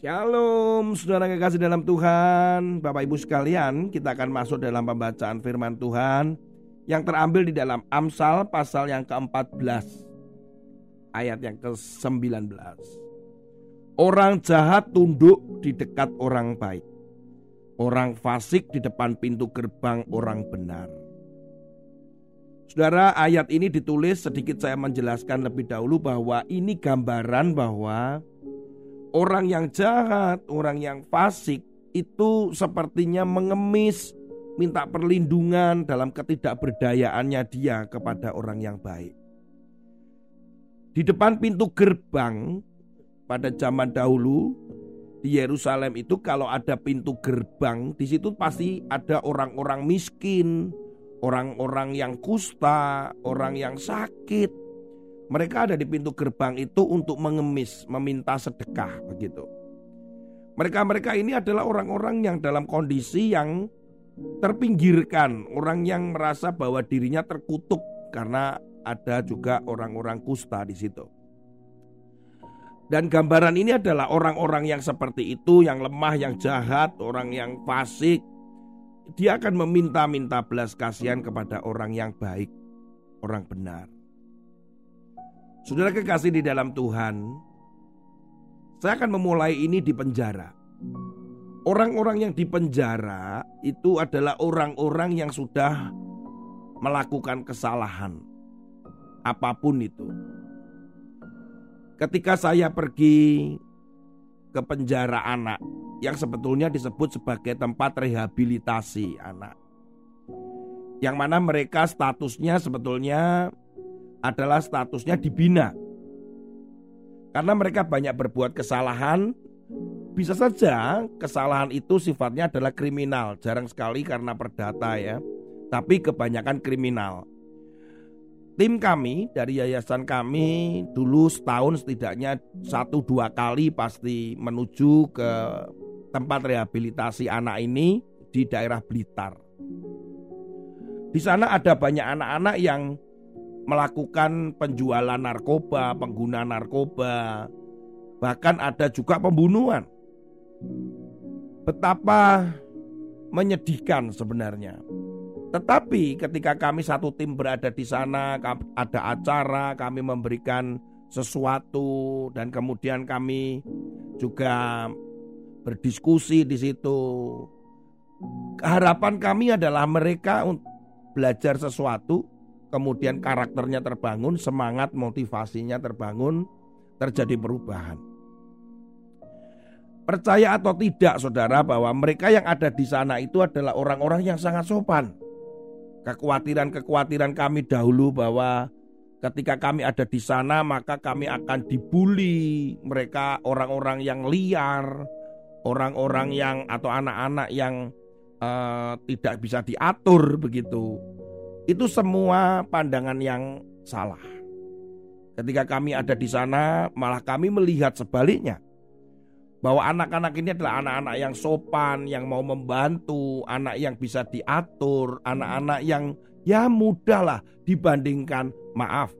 Shalom, saudara kekasih dalam Tuhan, Bapak Ibu sekalian, kita akan masuk dalam pembacaan firman Tuhan yang terambil di dalam Amsal pasal yang ke-14, ayat yang ke-19. Orang jahat tunduk di dekat orang baik, orang fasik di depan pintu gerbang orang benar. Saudara, ayat ini ditulis sedikit saya menjelaskan lebih dahulu bahwa ini gambaran bahwa Orang yang jahat, orang yang fasik itu sepertinya mengemis, minta perlindungan dalam ketidakberdayaannya dia kepada orang yang baik. Di depan pintu gerbang pada zaman dahulu di Yerusalem itu kalau ada pintu gerbang di situ pasti ada orang-orang miskin, orang-orang yang kusta, orang yang sakit, mereka ada di pintu gerbang itu untuk mengemis, meminta sedekah begitu. Mereka-mereka ini adalah orang-orang yang dalam kondisi yang terpinggirkan, orang yang merasa bahwa dirinya terkutuk karena ada juga orang-orang kusta di situ. Dan gambaran ini adalah orang-orang yang seperti itu, yang lemah, yang jahat, orang yang fasik. Dia akan meminta-minta belas kasihan kepada orang yang baik, orang benar. Saudara kekasih di dalam Tuhan, saya akan memulai ini di penjara. Orang-orang yang di penjara itu adalah orang-orang yang sudah melakukan kesalahan, apa pun itu. Ketika saya pergi ke penjara anak, yang sebetulnya disebut sebagai tempat rehabilitasi anak, yang mana mereka statusnya sebetulnya adalah statusnya dibina. Karena mereka banyak berbuat kesalahan, bisa saja kesalahan itu sifatnya adalah kriminal. Jarang sekali karena perdata ya, tapi kebanyakan kriminal. Tim kami dari yayasan kami dulu setahun setidaknya satu dua kali pasti menuju ke tempat rehabilitasi anak ini di daerah Blitar. Di sana ada banyak anak-anak yang melakukan penjualan narkoba, pengguna narkoba, bahkan ada juga pembunuhan. Betapa menyedihkan sebenarnya. Tetapi ketika kami satu tim berada di sana, ada acara, kami memberikan sesuatu dan kemudian kami juga berdiskusi di situ. Harapan kami adalah mereka belajar sesuatu kemudian karakternya terbangun, semangat motivasinya terbangun, terjadi perubahan. Percaya atau tidak saudara bahwa mereka yang ada di sana itu adalah orang-orang yang sangat sopan. Kekhawatiran-kekhawatiran kami dahulu bahwa ketika kami ada di sana maka kami akan dibully. Mereka orang-orang yang liar, orang-orang yang atau anak-anak yang uh, tidak bisa diatur begitu. Itu semua pandangan yang salah. Ketika kami ada di sana, malah kami melihat sebaliknya. Bahwa anak-anak ini adalah anak-anak yang sopan, yang mau membantu, anak yang bisa diatur, anak-anak yang ya mudah lah dibandingkan, maaf,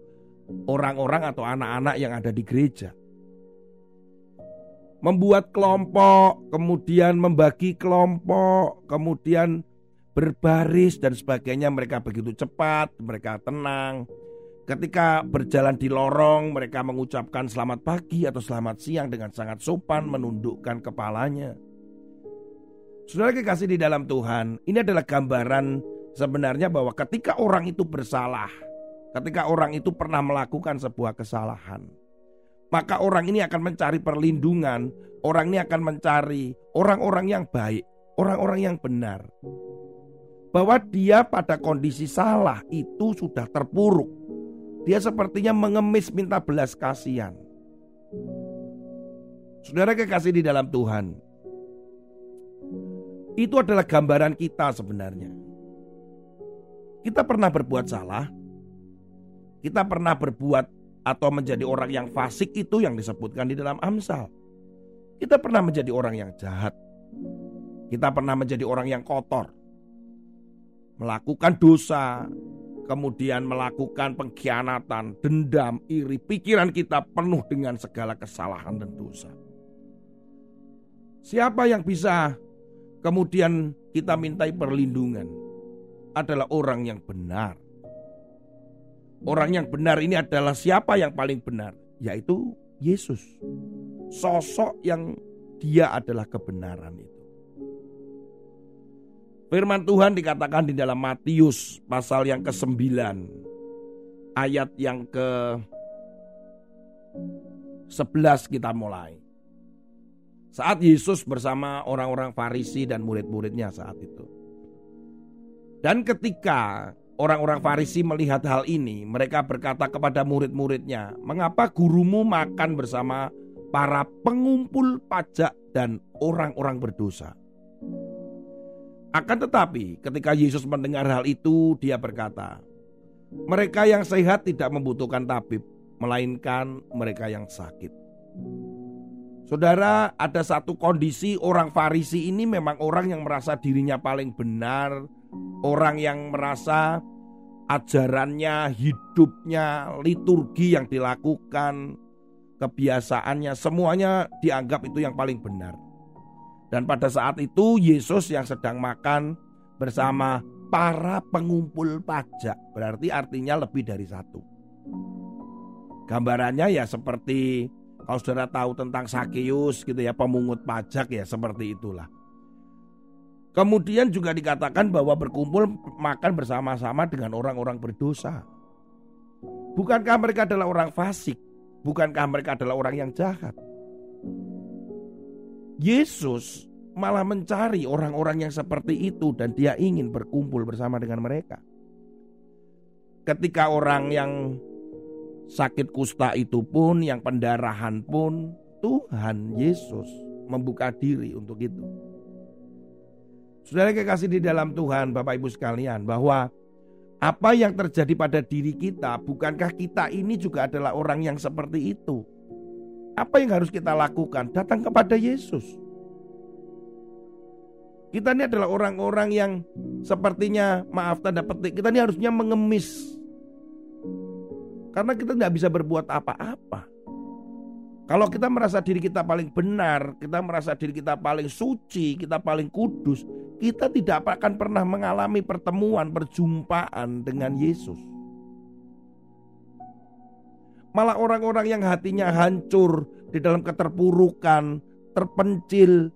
orang-orang atau anak-anak yang ada di gereja membuat kelompok, kemudian membagi kelompok, kemudian berbaris dan sebagainya mereka begitu cepat, mereka tenang. Ketika berjalan di lorong mereka mengucapkan selamat pagi atau selamat siang dengan sangat sopan menundukkan kepalanya. Saudara kekasih di dalam Tuhan, ini adalah gambaran sebenarnya bahwa ketika orang itu bersalah, ketika orang itu pernah melakukan sebuah kesalahan, maka orang ini akan mencari perlindungan, orang ini akan mencari orang-orang yang baik orang-orang yang benar. Bahwa dia pada kondisi salah itu sudah terpuruk. Dia sepertinya mengemis minta belas kasihan. Saudara kekasih di dalam Tuhan. Itu adalah gambaran kita sebenarnya. Kita pernah berbuat salah. Kita pernah berbuat atau menjadi orang yang fasik itu yang disebutkan di dalam Amsal. Kita pernah menjadi orang yang jahat. Kita pernah menjadi orang yang kotor. Melakukan dosa, kemudian melakukan pengkhianatan, dendam, iri. Pikiran kita penuh dengan segala kesalahan dan dosa. Siapa yang bisa kemudian kita mintai perlindungan? Adalah orang yang benar. Orang yang benar ini adalah siapa yang paling benar? Yaitu Yesus. Sosok yang dia adalah kebenaran itu. Firman Tuhan dikatakan di dalam Matius pasal yang ke-9 ayat yang ke 11 kita mulai. Saat Yesus bersama orang-orang Farisi dan murid-muridnya saat itu. Dan ketika orang-orang Farisi melihat hal ini, mereka berkata kepada murid-muridnya, "Mengapa gurumu makan bersama para pengumpul pajak dan orang-orang berdosa?" Akan tetapi, ketika Yesus mendengar hal itu, Dia berkata, "Mereka yang sehat tidak membutuhkan tabib, melainkan mereka yang sakit." Saudara, ada satu kondisi orang Farisi ini memang orang yang merasa dirinya paling benar, orang yang merasa ajarannya, hidupnya, liturgi yang dilakukan, kebiasaannya, semuanya dianggap itu yang paling benar. Dan pada saat itu Yesus yang sedang makan bersama para pengumpul pajak. Berarti artinya lebih dari satu. Gambarannya ya seperti kalau saudara tahu tentang Sakeus gitu ya pemungut pajak ya seperti itulah. Kemudian juga dikatakan bahwa berkumpul makan bersama-sama dengan orang-orang berdosa. Bukankah mereka adalah orang fasik? Bukankah mereka adalah orang yang jahat? Yesus malah mencari orang-orang yang seperti itu dan dia ingin berkumpul bersama dengan mereka. Ketika orang yang sakit kusta itu pun, yang pendarahan pun, Tuhan Yesus membuka diri untuk itu. Saudara kekasih di dalam Tuhan, Bapak Ibu sekalian, bahwa apa yang terjadi pada diri kita, bukankah kita ini juga adalah orang yang seperti itu? Apa yang harus kita lakukan? Datang kepada Yesus. Kita ini adalah orang-orang yang sepertinya maaf tanda petik kita ini harusnya mengemis. Karena kita tidak bisa berbuat apa-apa. Kalau kita merasa diri kita paling benar, kita merasa diri kita paling suci, kita paling kudus, kita tidak akan pernah mengalami pertemuan, perjumpaan dengan Yesus. Malah orang-orang yang hatinya hancur di dalam keterpurukan, terpencil,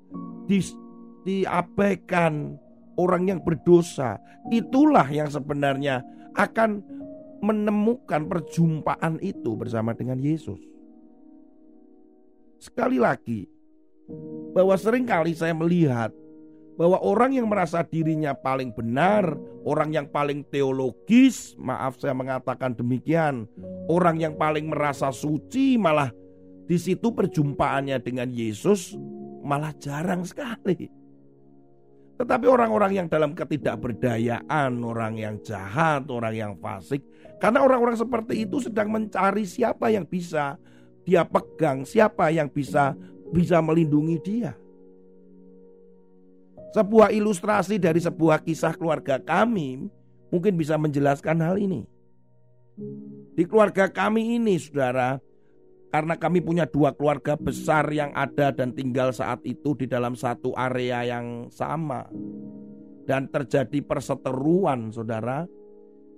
diabaikan, orang yang berdosa, itulah yang sebenarnya akan menemukan perjumpaan itu bersama dengan Yesus. Sekali lagi, bahwa sering kali saya melihat bahwa orang yang merasa dirinya paling benar, orang yang paling teologis, maaf saya mengatakan demikian, orang yang paling merasa suci malah di situ perjumpaannya dengan Yesus malah jarang sekali. Tetapi orang-orang yang dalam ketidakberdayaan, orang yang jahat, orang yang fasik, karena orang-orang seperti itu sedang mencari siapa yang bisa dia pegang, siapa yang bisa bisa melindungi dia. Sebuah ilustrasi dari sebuah kisah keluarga kami mungkin bisa menjelaskan hal ini. Di keluarga kami ini, saudara, karena kami punya dua keluarga besar yang ada dan tinggal saat itu di dalam satu area yang sama. Dan terjadi perseteruan, saudara,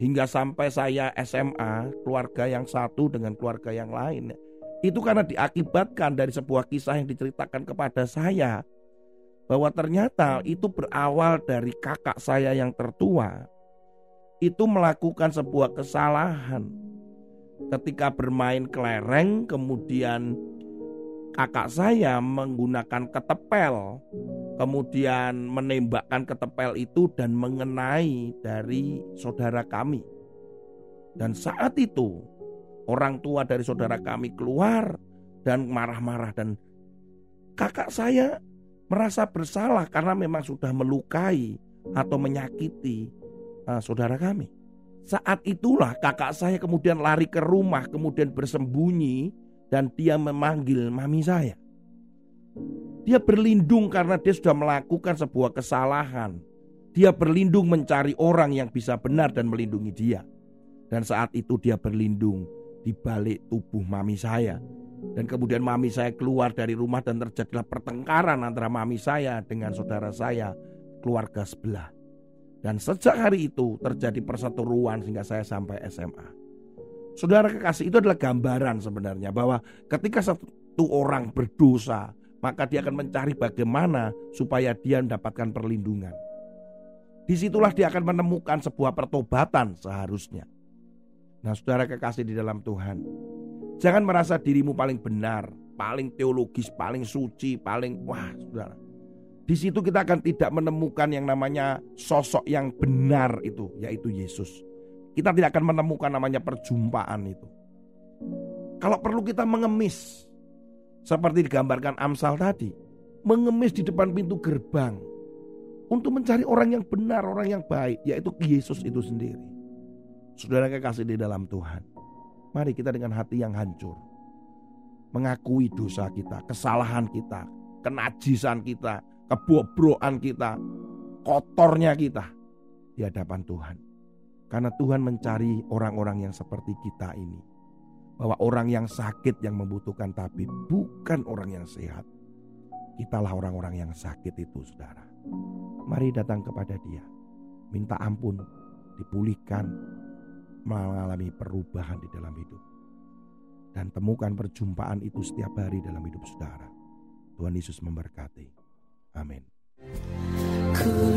hingga sampai saya SMA, keluarga yang satu dengan keluarga yang lain. Itu karena diakibatkan dari sebuah kisah yang diceritakan kepada saya bahwa ternyata itu berawal dari kakak saya yang tertua itu melakukan sebuah kesalahan ketika bermain kelereng kemudian kakak saya menggunakan ketepel, kemudian menembakkan ketepel itu dan mengenai dari saudara kami. Dan saat itu orang tua dari saudara kami keluar dan marah-marah dan kakak saya merasa bersalah karena memang sudah melukai atau menyakiti uh, saudara kami. Saat itulah kakak saya kemudian lari ke rumah, kemudian bersembunyi dan dia memanggil mami saya. Dia berlindung karena dia sudah melakukan sebuah kesalahan. Dia berlindung mencari orang yang bisa benar dan melindungi dia. Dan saat itu dia berlindung di balik tubuh mami saya. Dan kemudian mami saya keluar dari rumah dan terjadilah pertengkaran antara mami saya dengan saudara saya, keluarga sebelah. Dan sejak hari itu terjadi perseteruan sehingga saya sampai SMA. Saudara kekasih itu adalah gambaran sebenarnya bahwa ketika satu orang berdosa, maka dia akan mencari bagaimana supaya dia mendapatkan perlindungan. Di situlah dia akan menemukan sebuah pertobatan seharusnya. Nah saudara kekasih di dalam Tuhan, jangan merasa dirimu paling benar, paling teologis, paling suci, paling wah saudara. Di situ kita akan tidak menemukan yang namanya sosok yang benar itu, yaitu Yesus kita tidak akan menemukan namanya perjumpaan itu. Kalau perlu kita mengemis, seperti digambarkan Amsal tadi, mengemis di depan pintu gerbang untuk mencari orang yang benar, orang yang baik, yaitu Yesus itu sendiri. Saudara kekasih di dalam Tuhan, mari kita dengan hati yang hancur, mengakui dosa kita, kesalahan kita, kenajisan kita, kebobrokan kita, kotornya kita di hadapan Tuhan. Karena Tuhan mencari orang-orang yang seperti kita ini. Bahwa orang yang sakit yang membutuhkan tabib bukan orang yang sehat. Kitalah orang-orang yang sakit itu saudara. Mari datang kepada dia. Minta ampun, dipulihkan, mengalami perubahan di dalam hidup. Dan temukan perjumpaan itu setiap hari dalam hidup saudara. Tuhan Yesus memberkati. Amin. Ku